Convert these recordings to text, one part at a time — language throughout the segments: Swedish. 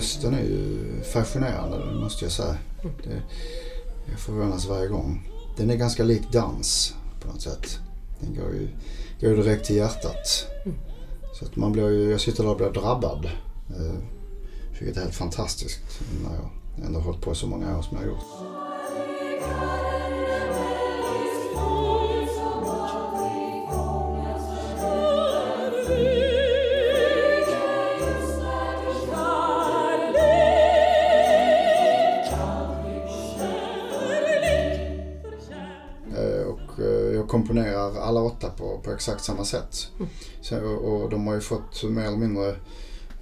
Rösten är ju fascinerande, det måste jag säga. Det, jag förvånas varje gång. Den är ganska lik dans på något sätt. Den går ju, går direkt till hjärtat. Så att man blir ju, jag sitter där och blir drabbad. Eh, vilket är helt fantastiskt när jag ändå har hållit på så många år som jag har gjort. På, exakt samma sätt. Så, och, och de har ju fått mer eller mindre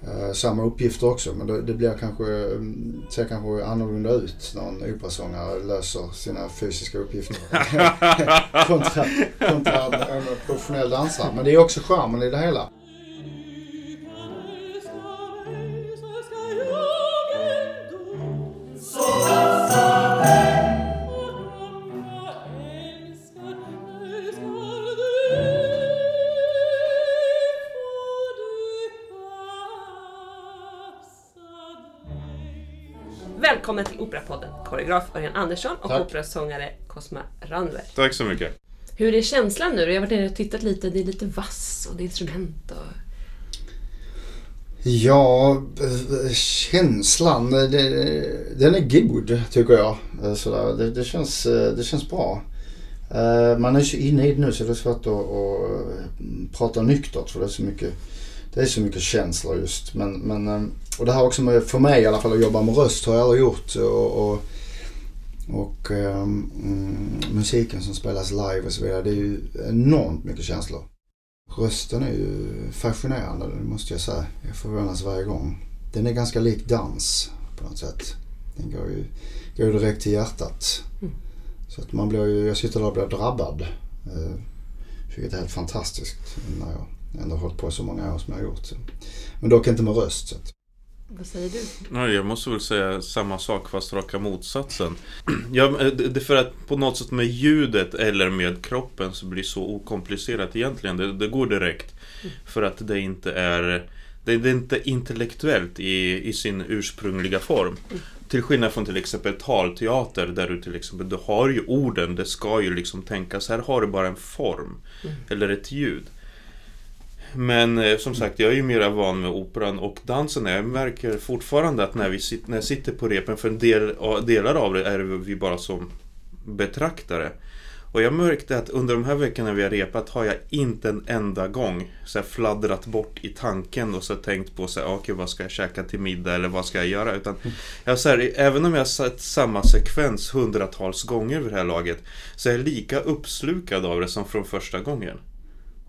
eh, samma uppgifter också. Men det, det blir kanske, mm, ser kanske annorlunda ut när en operasångare löser sina fysiska uppgifter. kontra, kontra en professionell dansare. Men det är också charmen i det hela. Välkommen till Operapodden, koreograf Örjan Andersson och Tack. operasångare Cosma Randver. Tack så mycket. Hur är känslan nu? Jag har varit nere och tittat lite, det är lite vass och det är instrument och... Ja, eh, känslan, eh, den är god tycker jag. Eh, Sådär. Det, det, känns, det känns bra. Man är så inne i det nu så det är svårt att, att prata nyktert för det är så mycket, det är så mycket känslor just. Men, men, eh, och det här också med, för mig i alla fall att jobba med röst har jag aldrig gjort. Och, och, och mm, musiken som spelas live och så vidare, det är ju enormt mycket känslor. Rösten är ju fascinerande, det måste jag säga. Jag förvånas varje gång. Den är ganska lik dans på något sätt. Den går ju går direkt till hjärtat. Mm. Så att man blir ju, jag sitter där och blir drabbad. Eh, vilket är helt fantastiskt när jag ändå har hållit på så många år som jag har gjort. Men dock inte med röst. Så Vad säger du? Nej, jag måste väl säga samma sak fast raka motsatsen. Ja, det för att på något sätt med ljudet eller med kroppen så blir det så okomplicerat egentligen. Det, det går direkt. För att det inte är det det är inte intellektuellt i, i sin ursprungliga form. Till skillnad från till exempel talteater där du till exempel du har ju orden, det ska ju liksom tänkas. Här har du bara en form. Eller ett ljud. Men eh, som sagt, jag är ju mera van med operan och dansen. Jag märker fortfarande att när, vi sit, när jag sitter på repen, för en del, delar av det är vi bara som betraktare. Och jag märkte att under de här veckorna vi har repat har jag inte en enda gång så här, fladdrat bort i tanken och så tänkt på så här, ah, okej vad ska jag käka till middag eller vad ska jag göra? Utan jag, så här, även om jag har sett samma sekvens hundratals gånger vid det här laget så är jag lika uppslukad av det som från första gången.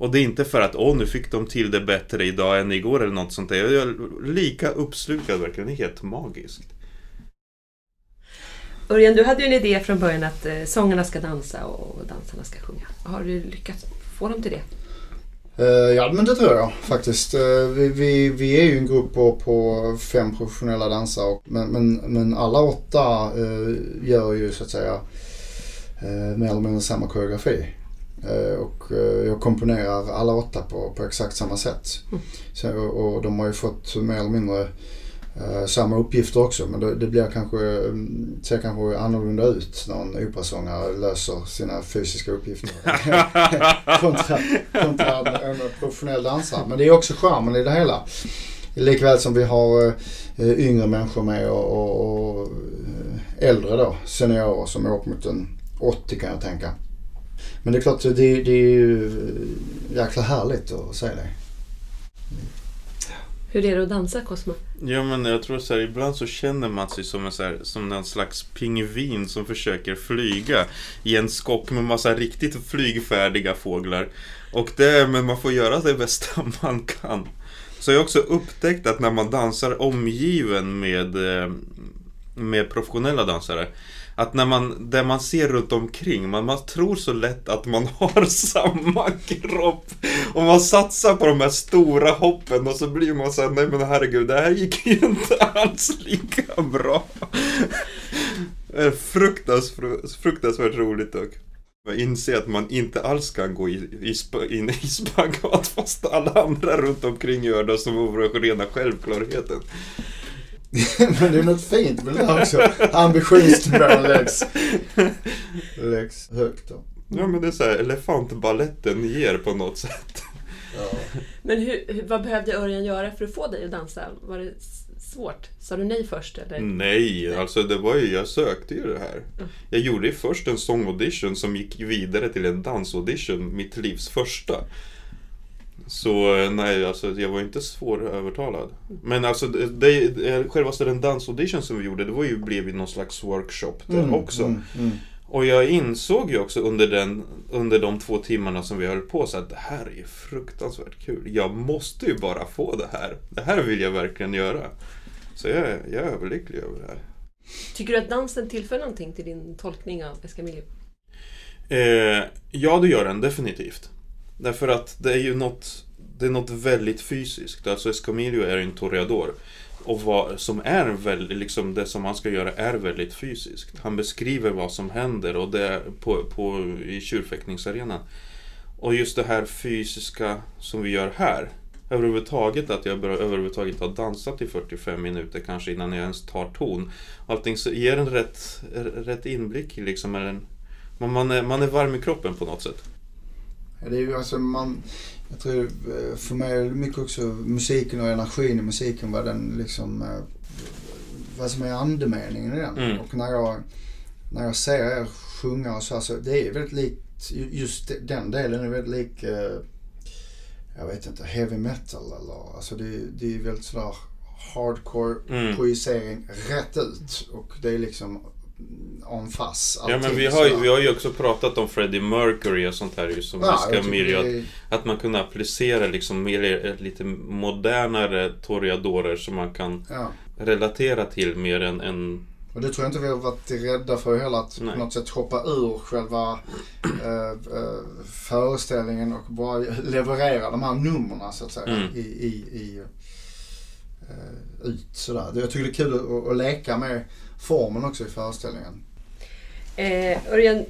Och det är inte för att åh nu fick de till det bättre idag än igår eller något sånt där. Jag är lika uppslukad verkligen. Det är helt magiskt. Örjan, du hade ju en idé från början att eh, sångarna ska dansa och dansarna ska sjunga. Har du lyckats få dem till det? Eh, ja men det tror jag faktiskt. Eh, vi, vi, vi är ju en grupp på, på fem professionella dansare. och- Men, men, men alla åtta eh, gör ju så att säga eh, mer eller mindre samma koreografi. Eh, och komponerar alla åtta på, på exakt samma sätt. Så, och, och de har ju fått mer eller mindre eh, samma uppgifter också. Men det, det blir kanske, mm, ser kanske annorlunda ut när en operasångare löser sina fysiska uppgifter. kontra, kontra en, en professionell dansare. Men det är också charmen i det hela. Likväl som vi har eh, yngre människor med och, och, och eh, äldre då, seniorer som är upp mot en 80 kan jag tänka. Men det är klart, det, det är ju jäkla härligt att säga det. Hur är det att dansa, Cosma? Ja men jag tror så här, ibland så känner man sig som en, så här, som en slags pingvin som försöker flyga i en skock med massa riktigt flygfärdiga fåglar. Och det, men man får göra det bästa man kan. Så jag har också upptäckt att när man dansar omgiven med, eh, med professionella dansare att när man, det man ser runt omkring, man, man tror så lätt att man har samma kropp. Och man satsar på de här stora hoppen och så blir man såhär, nej men herregud, det här gick ju inte alls lika bra. Fruktansvärt, fruktansvärt roligt dock. Man inser att man inte alls kan gå i, i, spa, in i spagat fast alla andra runt omkring gör det som vore rena självklarheten. Men det är något fint med det där också. Ambitionsnivån läggs, läggs högt då. Ja men det är så här, elefantballetten ger på något sätt. Ja. Men hur, vad behövde Örjan göra för att få dig att dansa? Var det svårt? Sa du nej först eller? Nej, alltså det var ju, jag sökte ju det här. Mm. Jag gjorde ju först en sångaudition som gick vidare till en dansaudition, mitt livs första. Så nej, alltså jag var inte svårövertalad. Men alltså det, det, självaste den dansaudition som vi gjorde, det var ju, blev ju någon slags workshop där Mm, också. Mm, mm. Och jag insåg ju också under, den, under de två timmarna som vi höll på så att det här är fruktansvärt kul. Jag måste ju bara få det här. Det här vill jag verkligen göra. Så jag, är- jag är överlycklig över det här. Tycker du att dansen tillför någonting till din tolkning av Escamillo? Eh, ja, det gör den definitivt. Därför att det är ju något, det är något väldigt fysiskt. Alltså Escamillo är ju en toreador. Och vad som är väldigt, liksom det som han ska göra är väldigt fysiskt. Han beskriver vad som händer och det är på, på, i tjurfäktningsarenan. Och just det här fysiska som vi gör här. Överhuvudtaget att jag bör, överhuvudtaget har dansat i 45 minuter kanske innan jag ens tar ton. Allting så ger en rätt, rätt inblick i liksom en, man, man, är, man är varm i kroppen på något sätt. Det är ju alltså man, jag tror eh, för mig är det mycket också musiken och energin i musiken vad den liksom, eh, vad som är andemeningen i den. Mm. Och när jag, när jag ser er sjunga och så, här, så det är väldigt likt, just den delen är väldigt lik, eh, jag vet inte, heavy metal eller, alltså det, det är väldigt sådär hardcore Mm. rätt ut och det är liksom en fass. Ja men vi har, ju, vi har ju också pratat om Freddie Mercury och sånt här ju som Ja, ja, jag ska tycker Mirja, det är- Att man kunde applicera liksom mer, lite modernare toreadorer som man kan ja. relatera till mer än, än Och det tror jag inte vi har varit rädda för heller. Att Nej. på något sätt hoppa ur själva eh, eh, föreställningen och bara leverera de här numren så att säga. Mm. I, i, i, eh, Eh, ut sådär. Jag tycker det är kul att, att leka med formen också i föreställningen. Eh, Örjan,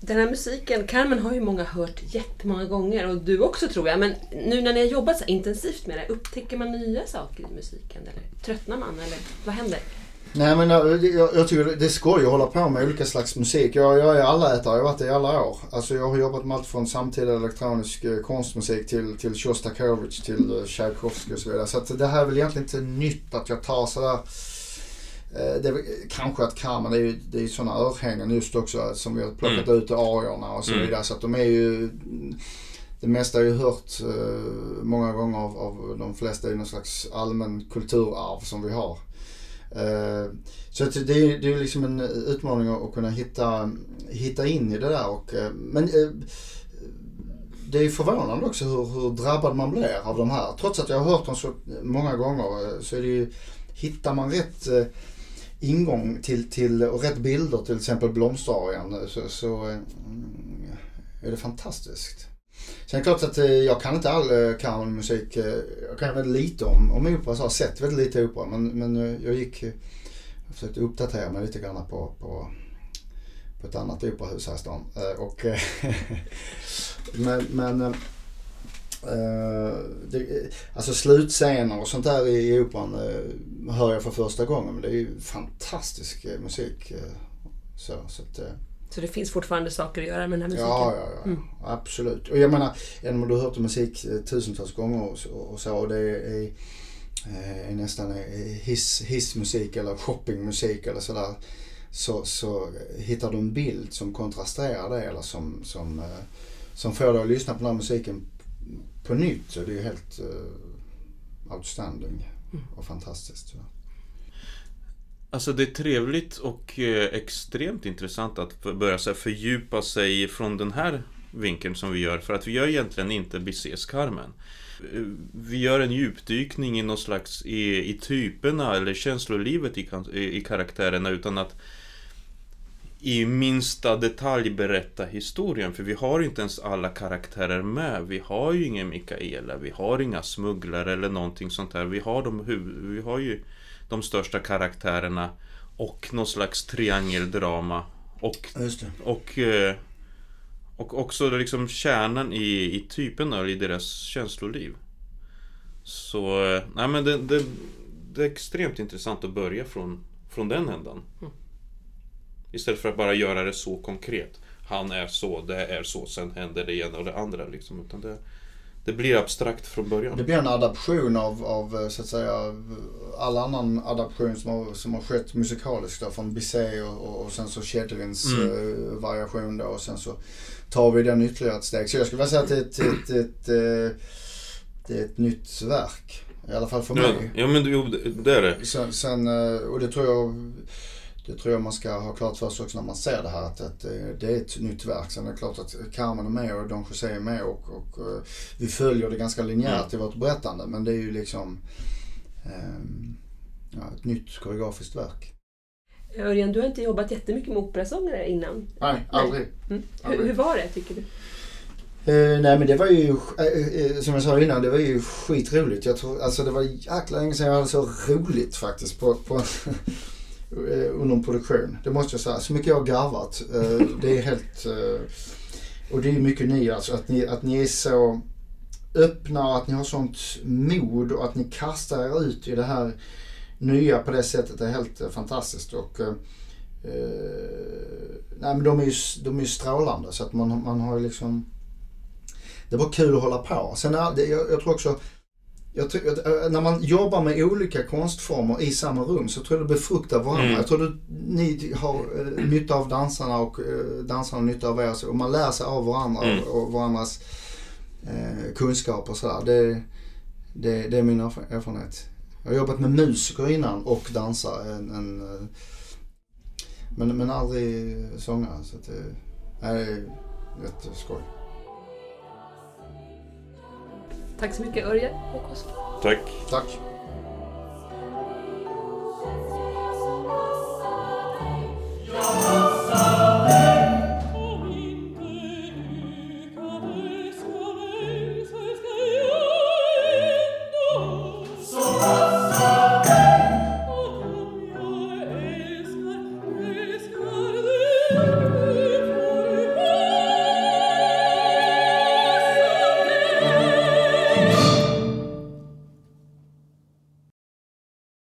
den här musiken, Carmen har ju många hört jättemånga gånger och du också tror jag. Men nu när ni har jobbat så intensivt med det, upptäcker man nya saker i musiken? Eller tröttnar man? Eller vad händer? Nej men jag, jag, tycker det är skoj att hålla på med olika slags musik. Jag, jag är allätare, jag har varit det i alla år. Alltså jag har jobbat med allt från samtida elektronisk eh, konstmusik till, till Shostakovich till eh, Tchaikovsky och så vidare. Så att det här är väl egentligen inte nytt att jag tar sådär eh, det kanske att Carmen, det är ju det är ju sådana örhängen just också som vi har plockat ut i ariorna och så Mm. vidare. Så att de är ju det mesta är ju hört många gånger av, av de flesta i någon slags allmän kulturarv som vi har. Eh, så det är, det är liksom en utmaning att kunna hitta, hitta in i det där. Och, eh, men eh, det är förvånande också hur, hur drabbad man blir av de här. Trots att jag har hört dem så många gånger så är det ju, hittar man rätt ingång till, till och rätt bilder till exempel blomsterarian så, så mm, är det fantastiskt. Sen är det klart att eh, jag kan inte all eh, kanonmusik. Carmen-musik. Eh, jag kan väldigt lite om, om opera, så har sett väldigt lite opera. Men, men jag gick, jag försökte uppdatera mig lite grann på, på, på ett annat operahus här i stan. Och, men men Uh, det, alltså slutscener och sånt där i, i operan uh, hör jag för första gången. Men det är ju fantastisk uh, musik. Så, så att, så det finns fortfarande saker att göra med den här musiken? Ja, ja, ja. Mm. Absolut. Och jag menar, även om du har hört musik eh, tusentals gånger och och så och det är, eh, är nästan eh, hiss, hissmusik eller shoppingmusik eller sådär. Så, så hittar du en bild som kontrasterar det eller som, som, eh, som får dig att lyssna på den här musiken på nytt. Så det är ju helt uh, outstanding och fantastiskt. Så. Alltså det är trevligt och eh, extremt intressant att börja så fördjupa sig från den här vinkeln som vi gör. För att vi gör egentligen inte Bizets Carmen. Eh, vi gör en djupdykning i någon slags i, i typerna eller känslolivet i, i, karaktärerna utan att i minsta detalj berätta historien. För vi har inte ens alla karaktärer med. Vi har ju ingen Mikaela, vi har inga smugglare eller någonting sånt här. Vi har, de vi har ju de största karaktärerna och någon slags triangeldrama. Och, Just det. och, eh, och också liksom kärnan i, i typerna och i deras känsloliv. Så, eh, nej men det, det, det är extremt intressant att börja från, från den ändan. Mm. Istället för att bara göra det så konkret. Han är så, det är så, sen händer det ena och det andra. Liksom. Utan det, det blir abstrakt från början. Det blir en adaption av, av eh, så att säga all annan adaption som har, som har skett musikaliskt då, från Bizet och, och, och sen så Chetevins Mm. eh, variation då och sen så tar vi den ytterligare ett steg. Så jag skulle vilja säga att det är ett, ett, ett, eh, det är ett nytt verk. I alla fall för Ja, mig. ja men jo, det, det är det. Sen, sen, eh, och det tror jag det tror jag man ska ha klart för sig också när man ser det här att, att eh, det är ett nytt verk. Sen är det klart att Carmen är med och Don José är med och, och eh, vi följer det ganska linjärt i vårt berättande. Men det är ju liksom ehm, ja, ett nytt koreografiskt verk. Örjan, du har inte jobbat jättemycket med operasångare innan. Nej, aldrig. Mm. Hur, Aldrig. hur var det, tycker du? Eh, nej men det var ju, eh, eh, som jag sa innan, det var ju skitroligt. Jag tror, alltså det var jäkla länge sedan jag hade så roligt faktiskt på, på Eh, under en produktion. Det måste jag säga. Så mycket jag har garvat. Eh, det är helt, eh, och det är mycket ni alltså. Att ni, att ni är så öppna och att ni har sånt mod och att ni kastar er ut i det här nya på det sättet Det är helt fantastiskt. Och, eh, nej men de är ju, de är ju strålande så att man, man har ju liksom det var kul att hålla på. Sen är det, jag, jag tror också, jag tror, eh, när man jobbar med olika konstformer i samma rum så tror jag det befruktar varandra. Mm. Jag tror att ni har eh, nytta av dansarna och eh, dansarna nytta av er. Och man lär sig av varandra Mm. och, varandras eh, kunskaper och sådär. Det, det, det är min erf- erfarenhet. Jag har jobbat med musiker innan och dansare. En, en, eh, men, men aldrig sångare. Så att det, nej, det är jätteskoj. Tack så mycket Örjan och Oskar. Tack. Tack.